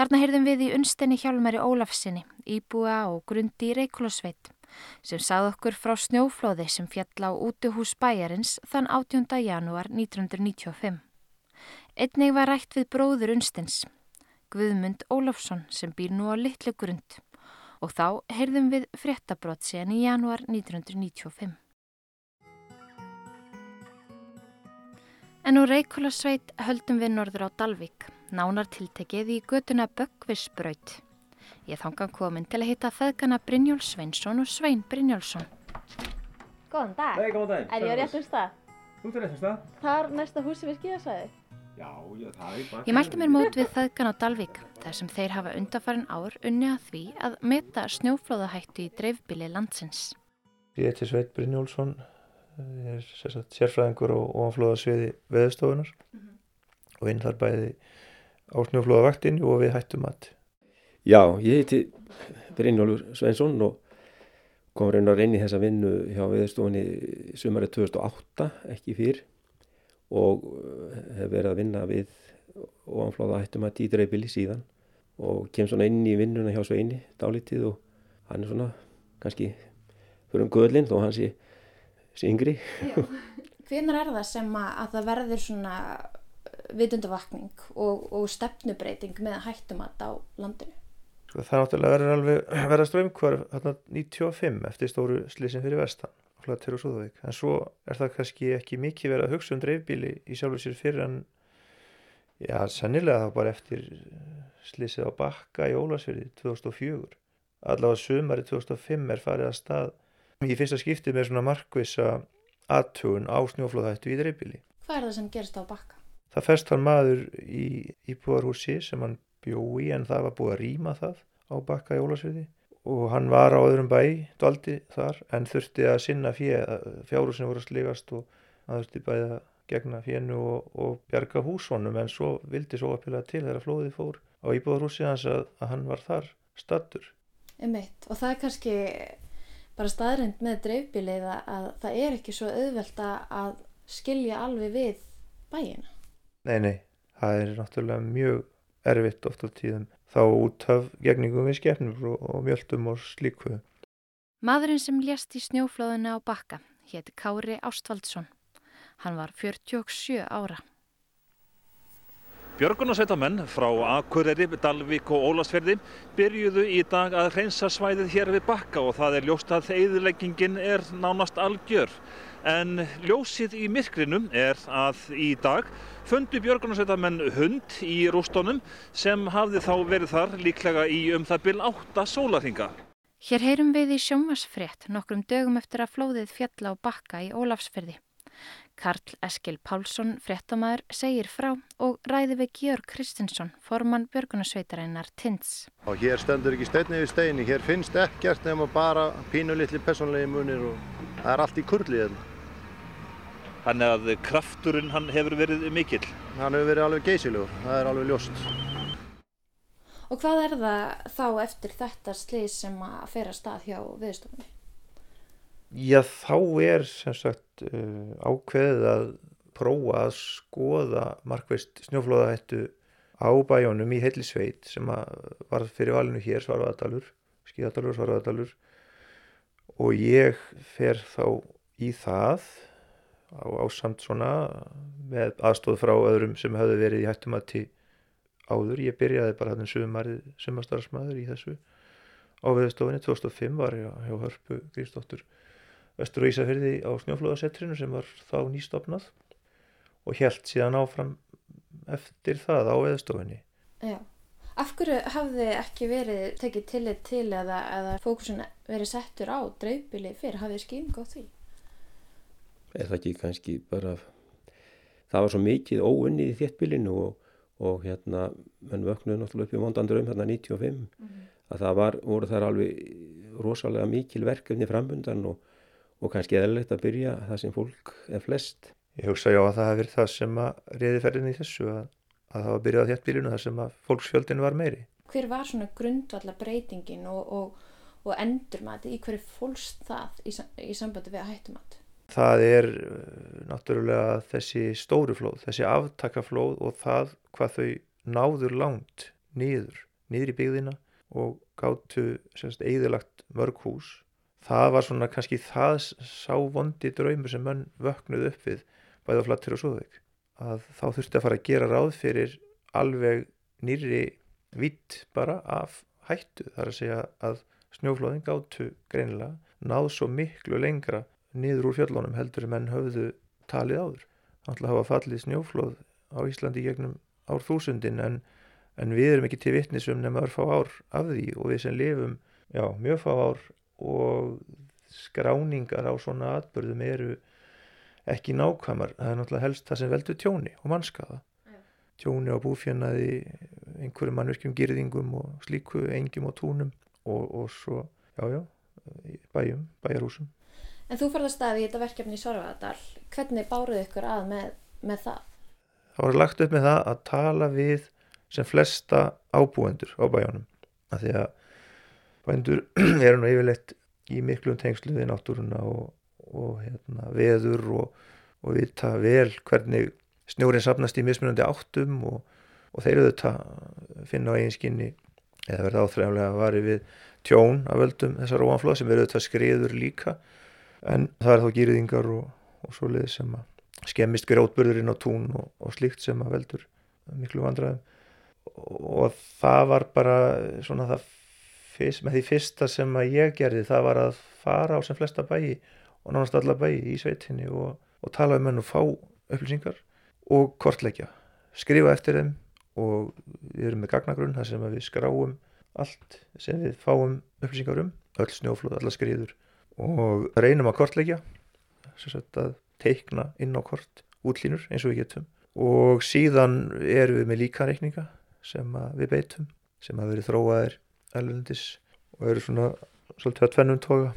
Þarna heyrðum við í unstinni Hjálmari Ólafsinni, íbúa og grundi í Reykjólasveit, sem sað okkur frá snjóflóði sem fjall á útihús bæjarins þann 18. janúar 1995. Einnig var rætt við bróður unstins, Guðmund Ólafsson sem býr nú á litlu grund og þá heyrðum við fréttabrott síðan í janúar 1995. En úr Reykjólasveit höldum við norður á Dalvík, nánar tiltekið í götuna Böggvisbraut. Ég þangan komin til að hitta feðgana Brynjól Sveinsson og Svein Brynjólfsson. Góðan dag. Nei, góðan daginn. Er ég á réttum stað? Þú ert á réttum stað? Þar næsta húsi við skíðasvæði? Já, já, það er bara... Ég mælti mér mót við feðgan á Dalvík þar sem þeir hafa undarfarin ár unni að því að meta snjóflóðahættu í dreifbili landsins. Ég heiti Sveit Brynjólfsson, ég er sérfræðingur og ofanflóðasviði veðustofunar mm -hmm. og vinn þar bæði á snjóflóðavaktinu og við hættum að. Já, ég heiti Brynjólfur Sveinsson og kom reynar inn í þessa vinnu hjá veðustofunni sumarið 2008, ekki fyrr og hef verið að vinna við ofanflóða hættum að dýdreifili síðan og kem svona inn í vinnuna hjá Sveini dálítið og hann er svona kannski fyrir um göðlinn þó hann sé, sé yngri. Hvernig er það sem að, að það verður svona vitundavakning og, og stefnubreiting með hættumat á landinu? Það náttúrulega verður alveg verða strömmkvarf 95 eftir stóru slísin fyrir vestan, Flatur og Súðavík. En svo er það kannski ekki mikið verið að hugsa um dreifbíli í sjálfur sér fyrir en já, sennilega þá bara eftir slísið á bakka í Ólasfjörði 2004. Allavega sumari 2005 er farið að stað í fyrsta skiptið með svona markvisa aðtugun á snjóflóðhættu í dreifbíli. Hvað er það sem gerist á bakka? Það fest hann maður í íbúarhúsi sem hann bjói en það var búið að rýma það á bakka í Ólasviði og hann var á öðrum bæ, dvaldi þar en þurfti að sinna fjárhúsinu voru að sligast og hann þurfti bæði að gegna fjennu og, og bjarga húsvonum en svo vildi svo að pila til þegar flóðið fór á íbúarhúsi hans að, að hann var þar stattur. Emitt og það er kannski bara staðrind með dreifbílið að það er ekki svo auðvelt að skilja alveg við bæina. Nei, nei, það er náttúrulega mjög erfitt oft á tíðum þá út af gegningum við skefnur og, og mjöldum og slíku. Maðurinn sem lést í snjóflóðinu á bakka hétti Kári Ástvaldsson. Hann var 47 ára. Björgunarsveitamenn frá Akureyri, Dalvík og Ólasferði byrjuðu í dag að hreinsa svæðið hér við bakka og það er ljóst að eðileggingin er nánast algjör. En ljósið í myrkrinum er að í dag fundu björgunarsveitamenn hund í rústónum sem hafði þá verið þar líklega í um það byl 8 sólarhinga. Hér heyrum við í sjómasfrétt nokkrum dögum eftir að flóðið fjalla á bakka í Ólafsferði. Karl Eskil Pálsson, fréttamaður, segir frá og ræði við Georg Kristinsson, formann björgunarsveitarinnar Tins. Og hér stendur ekki steinni við steini, hér finnst ekkert nema bara pínu litli personlegi munir og það er allt í kurlið hérna. Þannig að krafturinn hann hefur verið mikill? Hann hefur verið alveg geysilegur, það er alveg ljóst. Og hvað er það þá eftir þetta slið sem að fer að stað hjá viðstofunni? Já, þá er sem sagt uh, ákveðið að prófa að skoða markveist snjóflóðahættu á bæjónum í Hellisveit sem var fyrir valinu hér Svarfaðadalur, Skíðadalur og Svarfaðadalur og ég fer þá í það á ásamt svona með aðstóð frá öðrum sem hafði verið í hættumatti áður. Ég byrjaði bara hann sumarið sumarstarfsmæður í þessu á viðstofinni 2005 var ég hjá Hörpu Grísdóttur Vestur og Ísafjörði á snjóflóðasettrinu sem var þá nýstofnað og held síðan áfram eftir það á eðstofinni. Já, af hverju hafði ekki verið tekið tillit til eða, eða fókusun verið settur á dreifbili fyrir, hafið skýring á því? Er það ekki kannski bara, það var svo mikið óunnið í þéttbilinu og, og hérna, menn vöknuðu náttúrulega upp í vondandur um hérna 95, mm -hmm. að það var, voru þar alveg rosalega mikil verkefni framhundan og og kannski eðlilegt að byrja það sem fólk er flest. Ég hugsa já að það hefur verið það sem að reyði ferðin í þessu að, að það var byrjað þéttbílinu þar sem að fólksfjöldin var meiri. Hver var svona grundvalla breytingin og, og, og endurmati í hverju fólkst það í, í sambandi við að hættumat? Það er náttúrulega þessi stóru flóð, þessi aftakaflóð og það hvað þau náður langt niður, niður í byggðina og gáttu eðilagt mörg hús. Það var svona kannski það sá vondi draumur sem mann vöknuð upp við bæða flattur og svoðveik að þá þurfti að fara að gera ráð fyrir alveg nýri vitt bara af hættu þar að segja að snjóflóðin gáttu greinilega náð svo miklu lengra niður úr fjöllunum heldur en menn höfðu talið áður. Þannig að hafa fallið snjóflóð á Íslandi gegnum ár þúsundin en en við erum ekki til vittnisum nema örfá ár af því og við sem lifum já, mjög fá ár og skráningar á svona atbörðum eru ekki nákvæmar. Það er náttúrulega helst það sem veldur tjóni og mannskaða. Tjóni á búfjörnaði einhverjum mannverkjum girðingum og slíku engjum og túnum og, og svo, já já bæjum, bæjarhúsum En þú farðast að í þetta verkefni í Sorgadal. Hvernig báruð ykkur að með, með það? Það var lagt upp með það að tala við sem flesta ábúendur á bæjónum. Af því að bændur eru nú yfirleitt í miklum tengslu við náttúruna og, og hérna, veður og, og vita vel hvernig snjórin sapnast í mismunandi áttum og, og þeir eru þetta finna á eiginskinni eða verða áþræðanlega að vari við tjón af völdum þessar óanflóð sem eru þetta skriður líka en það er þá gýriðingar og, og svo leið sem að skemmist grjótburðurinn á tún og, og slíkt sem að veldur miklu vandræðum. Og það var bara svona það fyrst, með því fyrsta sem að ég gerði það var að fara á sem flesta bæi og nánast alla bæi í sveitinni og, og tala um henn og fá upplýsingar og kortleggja skrifa eftir þeim og við erum með gagnagrunn þar sem við skráum allt sem við fáum upplýsingar um öll snjóflóð, alla skriður og reynum að kortleggja að teikna inn á kort útlínur eins og við getum og síðan erum við með líkareikninga sem við beitum sem hafa verið þróaðir elvendis og eru svona svolítið að tvennum toga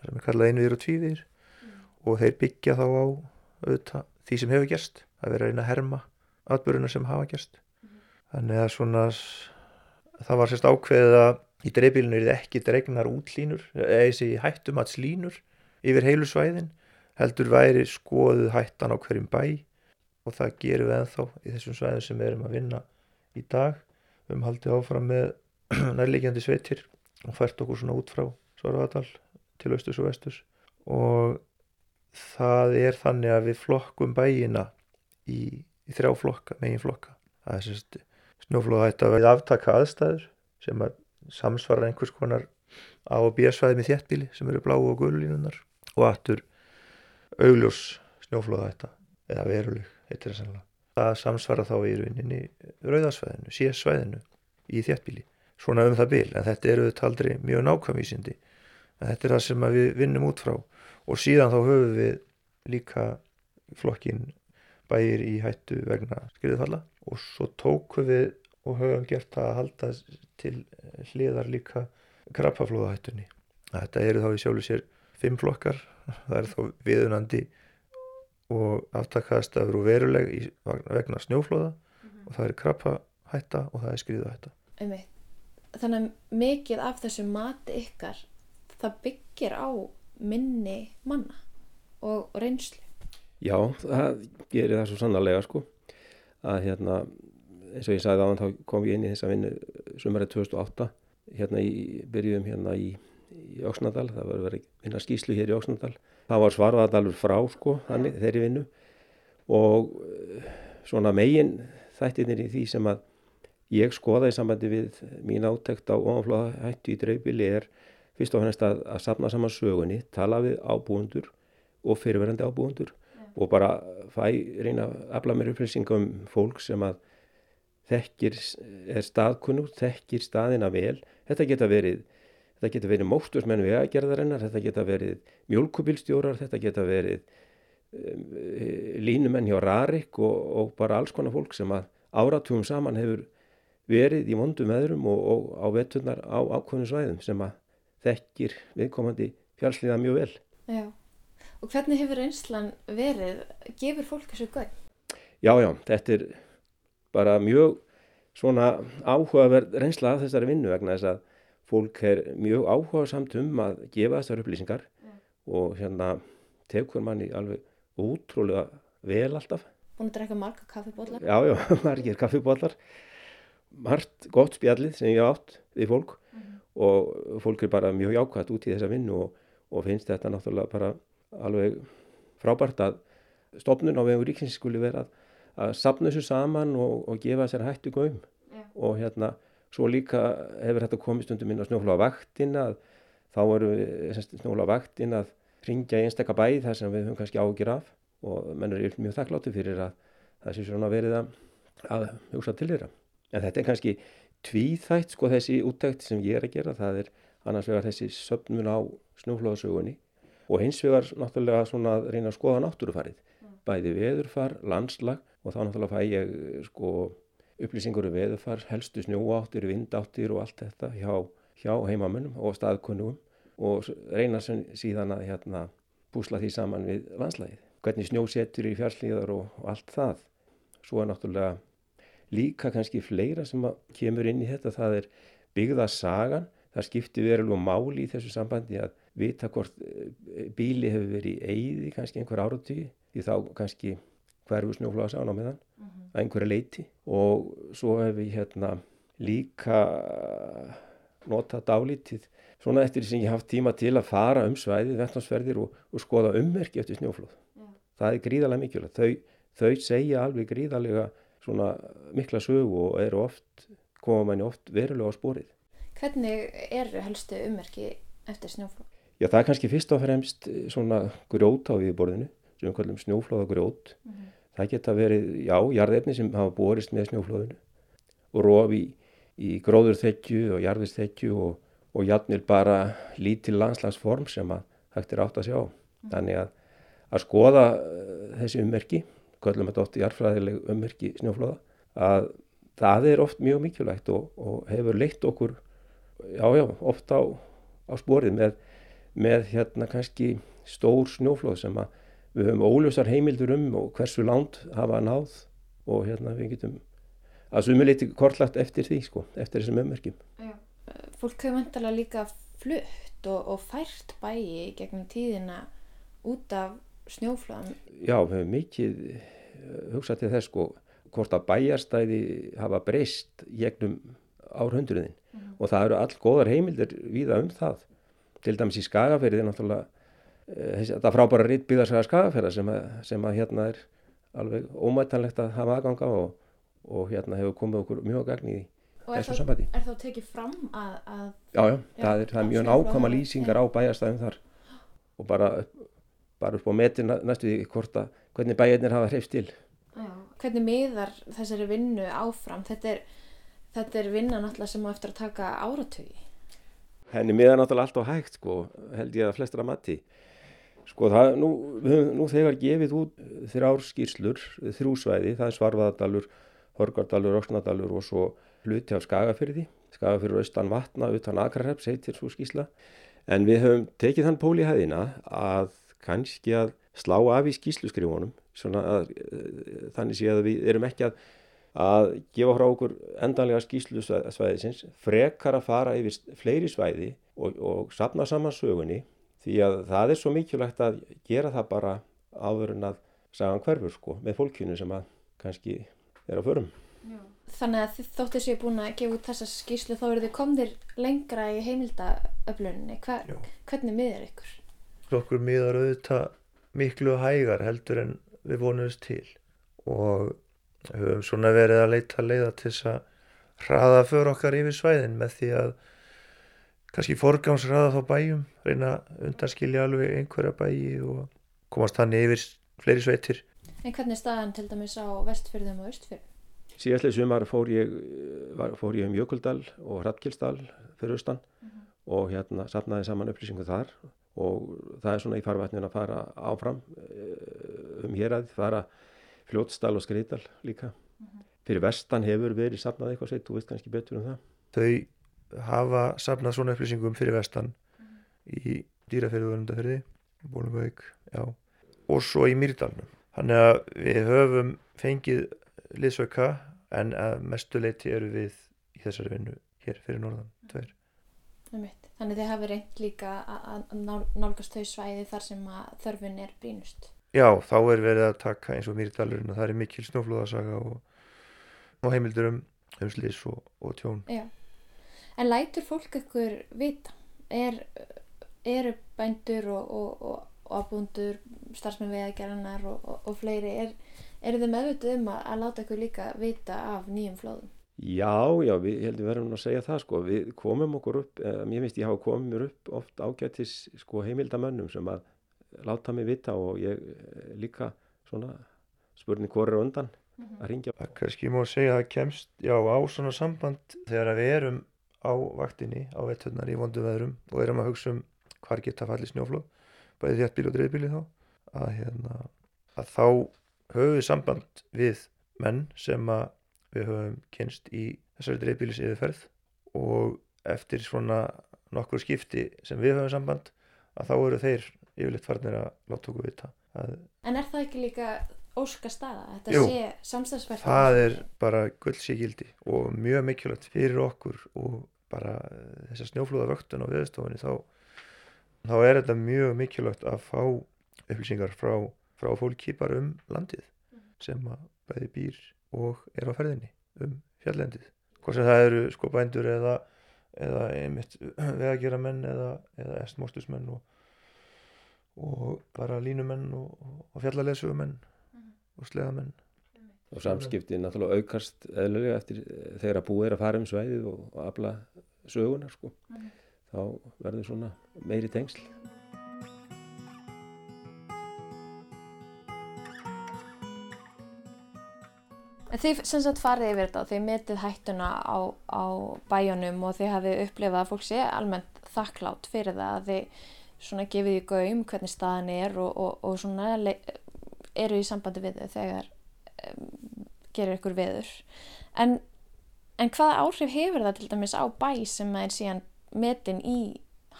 sem er kallað einviðir og tvíviðir mm. og þeir byggja þá á auðvitað, því sem hefur gerst að vera að herma atbyrjuna sem hafa gerst mm. þannig að svona það var sérst ákveðið að í dreifbílinu er þetta ekki dregnar útlínur eða þessi hættumatslínur yfir heilu svæðin heldur væri skoðuð hættan á hverjum bæ. Og það gerum við enþá í þessum svæðin sem við erum að vinna í dag. Við höfum haldið áfram með nærlegjandi sveitir og fært okkur svona út frá Svarvadal til austus og vestus og það er þannig að við flokkum bæina í, í þrjá flokka, megin flokka. Það er sérst snjóflóðhætta við aftaka aðstæður sem að samsvarar einhvers konar A og B svæði með þéttbíli sem eru bláu og gululínunar og aftur augljós snjóflóðhætta eða veruleg, heitir það sannlega. Það samsvarar þá í rauninni rauðarsvæðinu, síðasvæðinu í þéttbíli. Svona um það bil, en þetta eru þetta aldrei mjög nákvæmvísindi. En þetta er það sem við vinnum út frá og síðan þá höfum við líka flokkin bæir í hættu vegna skriðfalla og svo tóku við og höfum gert að halda til hliðar líka krabbaflóðahættunni. Þetta eru þá í sjálfu sér fimm flokkar, það er þá viðunandi og aftakaðstafur og veruleg í, vegna snjóflóða mm -hmm. og það er krabbahætta og það er skriðahætta. Einmitt. Þannig að mikið af þessu mati ykkar það byggir á minni manna og reynslu. Já, það gerir það svo sannarlega sko að hérna eins og ég sagði aðan þá kom ég inn í þessa vinnu sumarið 2008 hérna í byrjum hérna í, í Óksnadal, það var verið vinna skýslu hér í Óksnadal, það var svarfaðalur frá sko, þannig þeirri vinnu. Og eh, svona megin þættirnir í því sem að ég skoða í sambandi við mín átekt á ofanflóða hættu í dreifbili er fyrst og fannst að, að sapna saman sögunni, tala við ábúendur og fyrirverandi ábúendur og bara fæ reyna að afla mér upplýsingum um fólk sem að þekkir, er staðkunnur, þekkir staðina vel. Þetta geta verið, þetta geta verið móstusmenn vegagerðarinnar, þetta geta verið mjölkubilstjórar, þetta geta verið um, línumenn hjá Rarik og, og bara alls konar fólk sem að áratugum saman hefur verið í vondum öðrum og, og á vetturnar á ákvöðnum svæðum sem að þekkir viðkomandi fjálsliða mjög vel. Já, og hvernig hefur einslan verið, gefur fólk þessu gögn? Já, já, þetta er bara mjög svona áhugaverð reynsla af þessari vinnu vegna þess að fólk er mjög áhuga samt um að gefa þessar upplýsingar yeah. og hérna tekur manni alveg útrúlega vel alltaf. Búin að drekka marga kaffibólar? Já, já, margir kaffibólar. Margt gott spjallið sem ég átt við fólk mm -hmm. og fólk er bara mjög jákvæmt út í þessa vinnu og, og finnst þetta náttúrulega bara alveg frábært að stofnun á vegu ríkins skuli vera að að sapna þessu saman og, og gefa sér hættu góðum yeah. og hérna svo líka hefur þetta komið stundum inn á snjóflóðavaktin að þá eru snjóflóðavaktin að ringja einstakka bæð þar sem við höfum kannski ágjur af og menn eru mjög þakklátti fyrir að það sé svona verið að, að hugsa til þeirra. En þetta er kannski tvíþætt sko þessi úttækt sem ég er að gera. Það er annars vegar þessi söfnun á snjóflóðasögunni og hins vegar náttúrulega svona að reyna að skoða náttúrufarið. Bæði veðurfar, landslag og þá náttúrulega fæ ég sko upplýsingur um veðurfar, helstu snjóáttir, vindáttir og allt þetta hjá, hjá heimamönnum og staðkunnugum og reyna síðan að hérna búsla því saman við landslægið. Hvernig snjósetur í fjárslíðar og, og allt það. Svo er náttúrulega líka kannski fleira sem kemur inn í þetta. Það er byggðasagan. Það skiptir verulega máli í þessu sambandi að vita hvort bíli hefur verið í eyði kannski einhver áratíði. Því þá kannski hverfu snjóflóðasagan á meðan mm -hmm. að einhverja leiti. Og svo hefur ég hérna líka notað dálítið svona eftir sem ég haft tíma til að fara um svæðið, vettnámsferðir og, og skoða ummerki eftir snjóflóð. Já. Það er gríðarlega mikilvægt. Þau, þau segja alveg gríðarlega svona mikla sögu og eru oft, koma manni oft verulega á spórið. Hvernig eru helstu ummerki eftir snjóflóð? Já, það er kannski fyrst og fremst svona grjót á viðborðinu, sem við kallum snjóflóða grjót. Mm -hmm. Það geta verið, já, jarðefni sem hafa borist með snjóflóðinu og rof í, í gróðurþekju og jarðisþekju og og jafnvel bara lítil landslagsform sem að hægt er átt að sjá. Mm. Þannig að, að skoða þessi ummerki, kallum þetta oft í arfræðileg ummerki snjóflóða, að það er oft mjög mikilvægt og, og hefur leitt okkur, já já, oft á, á sporið með, með hérna kannski stór snjóflóð sem að við höfum óljósar heimildur um og hversu lánt hafa náð og hérna við getum að sumuleiti kortlagt eftir því sko, eftir þessum ummerkjum. Já fólk hefur vantilega líka flutt og, og fært bæi gegnum tíðina út af snjóflöðan. Já, við hefum mikið hugsað til þess sko hvort að bæjarstæði hafa breyst gegnum árhundruðin mm og það eru all góðar heimildir víða um það. Til dæmis í Skagaferði er náttúrulega þetta frábæra rittbyggðarsaga Skagaferða sem, sem að hérna er alveg ómættanlegt að hafa aðganga og, og hérna hefur komið okkur mjög gagn í því þessu sambandi. Er þá tekið fram að... að já, já, það er, það er mjög nákvæma lýsingar á bæjarstæðum þar og bara, bara upp á metin næstu því hvort að hvernig bæjarnir hafa hreifst til. Já, hvernig miðar þessari vinnu áfram? Þetta er, þetta er vinna náttúrulega sem á eftir að taka áratögi. Henni miðar náttúrulega allt á hægt, sko, held ég að flestra mati. Sko það, nú, nú þegar gefið út þrjár skýrslur, þrjúsvæði, það er Svarfaðardalur, Hörgardalur, Öksnadalur og svo hluti af Skagafyrði, Skagafyrður austan vatna utan Akrareps heitir svo skísla en við höfum tekið þann pól í hæðina að kannski að slá af í skísluskrifunum svona að þannig sé að við erum ekki að að gefa frá okkur endanlega skíslusvæðisins frekar að fara yfir fleiri svæði og, og sapna saman sögunni því að það er svo mikilvægt að gera það bara áður en að sagan hverfur sko með fólkinu sem að kannski er á förum. Já. Þannig að þótt þessu ég er búin að gefa út þessa skýslu þá eru þið komðir lengra í heimildaöflunni. Hvernig miður ykkur? Okkur miður auðvitað miklu hægar heldur en við vonumst til og höfum svona verið að leita leiða til þess að hraða fyrir okkar yfir svæðin með því að kannski forgámsraða þá bæjum, reyna undanskilja alveg einhverja bæji og komast hann yfir fleiri sveitir. En hvernig staðan til dæmis á vestfjörðum og östfjörðum? Síðastlega sumar fór ég, fór ég um Jökuldal og Hrattkilsdal fyrir austan mm -hmm. og hérna sapnaði saman upplýsingu þar og það er svona í farvætnin að fara áfram eh, um hér að fara Fljótsdal og Skreital líka. Mm -hmm. Fyrir vestan hefur verið sapnað eitthvað sett, þú veist kannski betur um það. Þau hafa sapnað svona upplýsingum fyrir vestan mm í dýraferðuverðundaferði, Bólumveik, já, og svo í Mýrdalnum. Þannig að við höfum fengið liðsauka en að mestuleiti eru við í þessari vinnu hér fyrir norðan tveir. Þannig þið hafi reynd líka að nálgast þau svæði þar sem þörfun er brínust. Já, þá er verið að taka eins og mýrdalurinn að það er mikil snóflóðasaga og, og heimildur um umslýs og, og tjón. Já, en lætur fólk ykkur vita? Er, eru bændur og, og ábúndur, starfsmenn veðagerðanar og fleiri, er eru þið meðvitið um að, að láta ykkur líka vita af nýjum flóðum? Já, já, við heldum verðum að segja það sko, við komum okkur upp, eh, mér finnst ég hafa komið mér upp oft ágættis sko heimildamönnum sem að láta mig vita og ég líka svona spurning hvort er undan að ringja. Það kannski má segja að kemst já, á svona samband þegar við erum á vaktinni á vetturnar í vondum veðrum og erum að hugsa um hvar geta fallið snjóflóð, bæði þéttbíl og dreifbíli þá, að, hérna, að þá höfum við samband við menn sem að við höfum kynst í þessari dreifbílis yfirferð og eftir svona nokkur skipti sem við höfum samband að þá eru þeir yfirleitt farnir að láta okkur vita að En er það ekki líka óska staða? Þetta Jú, sé samstagsverð það er bara gullsíkildi og mjög mikilvægt fyrir okkur og bara eh, þessa snjóflóðavöktun á viðstofunni þá, þá er þetta mjög mikilvægt að fá upplýsingar frá, frá fólki bara um landið sem að bæði býr og er á ferðinni um fjallendið. Hvort sem það eru sko bændur eða, eða einmitt vegagjara menn eða, eða estmóstusmenn og, og bara línumenn og, og fjallalessugumenn og sleðamenn. Og samskipti náttúrulega aukast eðlulega eftir eh, þegar að búið er að fara um svæðið og, og afla sögunar sko. Þá verður svona meiri tengsl. En þið sem sagt farið yfir þetta og þið metið hættuna á, á bæjunum og þið hafið upplifað að fólk sé almennt þakklátt fyrir það að þið svona gefið í gaum hvernig staðan er og, og, og svona eru í sambandi við þau þegar um, gerir ykkur veður. En, en hvaða áhrif hefur það til dæmis á bæ sem er síðan metin í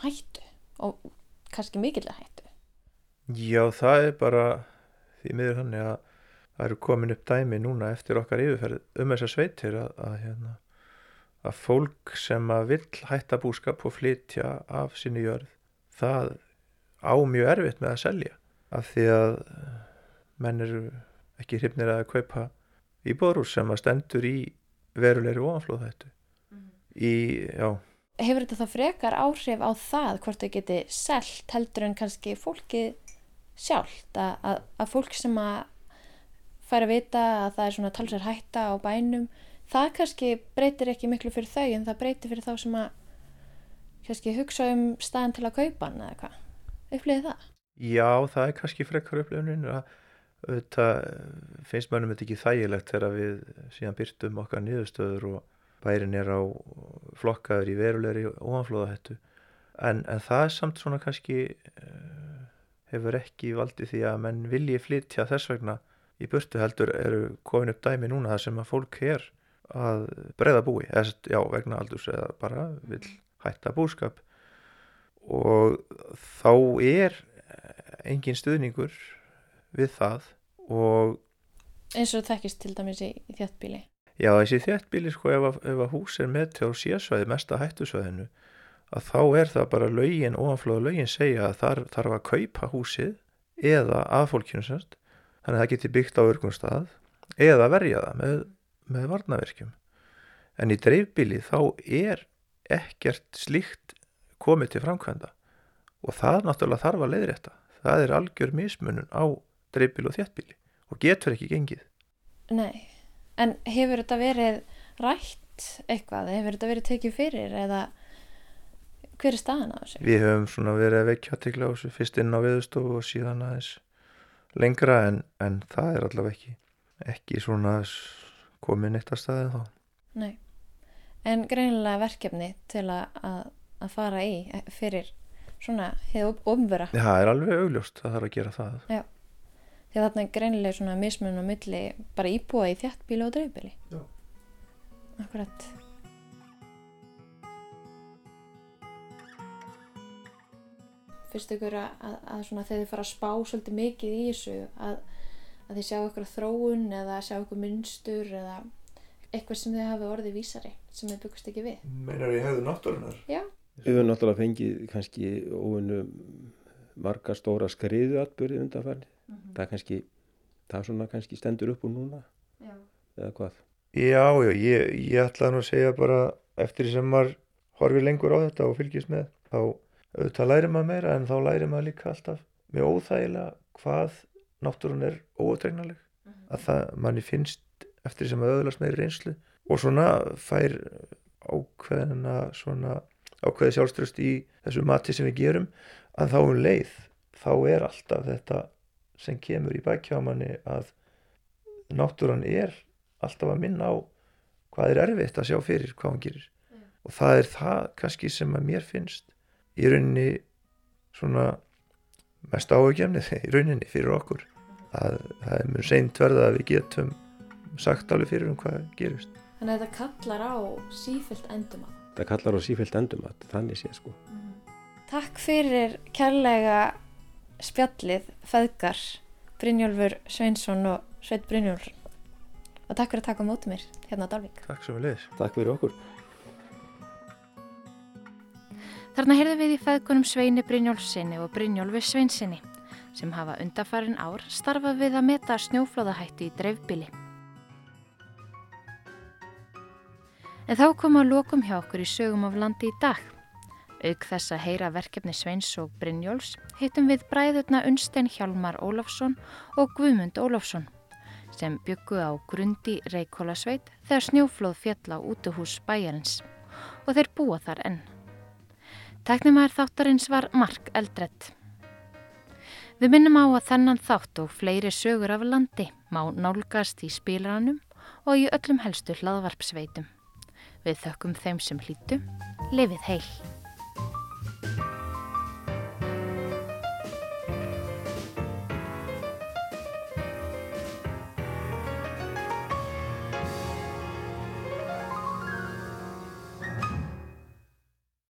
hættu og kannski mikilvæg hættu? Já, það er bara því miður þannig að það eru komin upp dæmi núna eftir okkar yfirferð um þessar sveitir að, að, hérna, að fólk sem að vill hætta búskap og flytja af sinni jörð það á mjög erfitt með að selja af því að menn eru ekki hrifnir að kaupa íbúðrús sem að stendur í verulegri ofanflóðhættu. Í, já, Hefur þetta þá frekar áhrif á það hvort þau geti selt heldur en kannski fólkið sjálft? Að, að, að fólk sem að fær að vita að það er svona talsverð hætta á bænum það kannski breytir ekki miklu fyrir þau en það breytir fyrir þá sem að kannski hugsa um staðan til að kaupa hann eða hvað? Upplýði það? Já, það er kannski frekar upplifunin að auðvitað eh, finnst mönnum þetta ekki þægilegt þegar við síðan byrtum okkar niðurstöður og bærin er á flokkaður í verulegri ofanflóðahættu. En, en það er samt svona kannski uh, hefur ekki valdið því að menn vilji flytja þess vegna í burtu heldur eru komin upp dæmi núna þar sem að fólk er að breyða búi, eða já, vegna aldurs eða bara vil hætta búskap. Og þá er engin stuðningur við það og eins og þekkist til dæmis í, í þjáttbíli já, þessi þéttbíli sko ef að, ef að hús er með til síðsvæði mesta hættusvæðinu að þá er það bara lögin, ofanflóða lögin segja að þar þarf að kaupa húsið eða að fólkinu semst þannig að það geti byggt á örgum stað eða verja það með, með varnaverkjum en í dreifbíli þá er ekkert slíkt komið til framkvæmda og það náttúrulega þarf að leiðrétta. Það er algjör mismunun á dreifbíli og þéttbíli og getur ekki gengið. Nei, en hefur þetta verið rætt eitthvað, hefur þetta verið tekið fyrir eða hver er staðan á þessu? við höfum svona verið að vekja aðtekla á þessu fyrst inn á viðstofu og síðan aðeins lengra en, en það er allavega ekki ekki svona komin eitt að staði þá Nei, en greinilega verkefni til að, að, fara í fyrir svona hefur ofnvöra Já, það er alveg augljóst að það þarf að gera það. Já, því að þarna er greinilega svona mismun á milli bara íbúa í þjáttbíli og dreifbíli Já. Akkurat. Fyrst ykkur að, að, að svona þegar þið fara að spá svolítið mikið í þessu að, að þið sjá ykkur þróun eða sjá ykkur munstur eða eitthvað sem þið hafi orðið vísari sem þið byggust ekki við? Meinar við hefðu náttúrunar? Já. Við höfum náttúrulega fengið kannski óinu marga stóra skriðu atbyrði undanfærni. Það er kannski, það svona kannski stendur upp úr núna. Já. Eða hvað? Já, já, ég, ég ætlaði nú að segja bara eftir því sem maður horfir lengur á þetta og fylgist með þá auðvitað lærir maður meira en þá lærir maður líka alltaf með óþægilega hvað náttúrun er óutregnaleg að það manni finnst eftir því sem maður öðlast meiri reynslu og svona fær ákveðina svona ákveði sjálfströst í þessu mati sem við gerum að þá um leið þá er alltaf þetta sem kemur í bækjámanni að náttúran er alltaf að minna á hvað er erfitt að sjá fyrir hvað hann gerir. Og það er það kannski sem að mér finnst í rauninni svona mest áhugjefnið í rauninni fyrir okkur. Að það er mjög seint verða að við getum sagt alveg fyrir um hvað gerist. Þannig að þetta kallar á sífyllt endum að. Það kallar á sífælt endum að þannig sé sko. Takk fyrir kærlega spjallið, feðgar, Brynjólfur Sveinsson og Sveit Brynjólfur. Og takk fyrir að taka á móti mér hérna á Dalvík. Takk svo vel Takk fyrir okkur. Þarna heyrðum við í feðgunum Sveini Brynjólfsinni og Brynjólfi Sveinsinni sem hafa undarfarin ár starfað við að meta snjóflóðahættu í dreifbili. En þá kom að lokum hjá okkur í sögum af landi í dag. Auk þess að heyra verkefni Sveins og Brynjóls hittum við bræðurna Unstein Hjálmar Ólafsson og Guðmund Ólafsson sem byggu á grundi Reykjólasveit þegar snjóflóð fjalla á útuhús bæjarins og þeir búa þar enn. Teknumæður þáttarins var Mark Eldredd. Við minnum á að þennan þátt og fleiri sögur af landi má nálgast í spilaranum og í öllum helstu hlaðvarpsveitum. Við þökkum þeim sem hlýtu, lifið heil.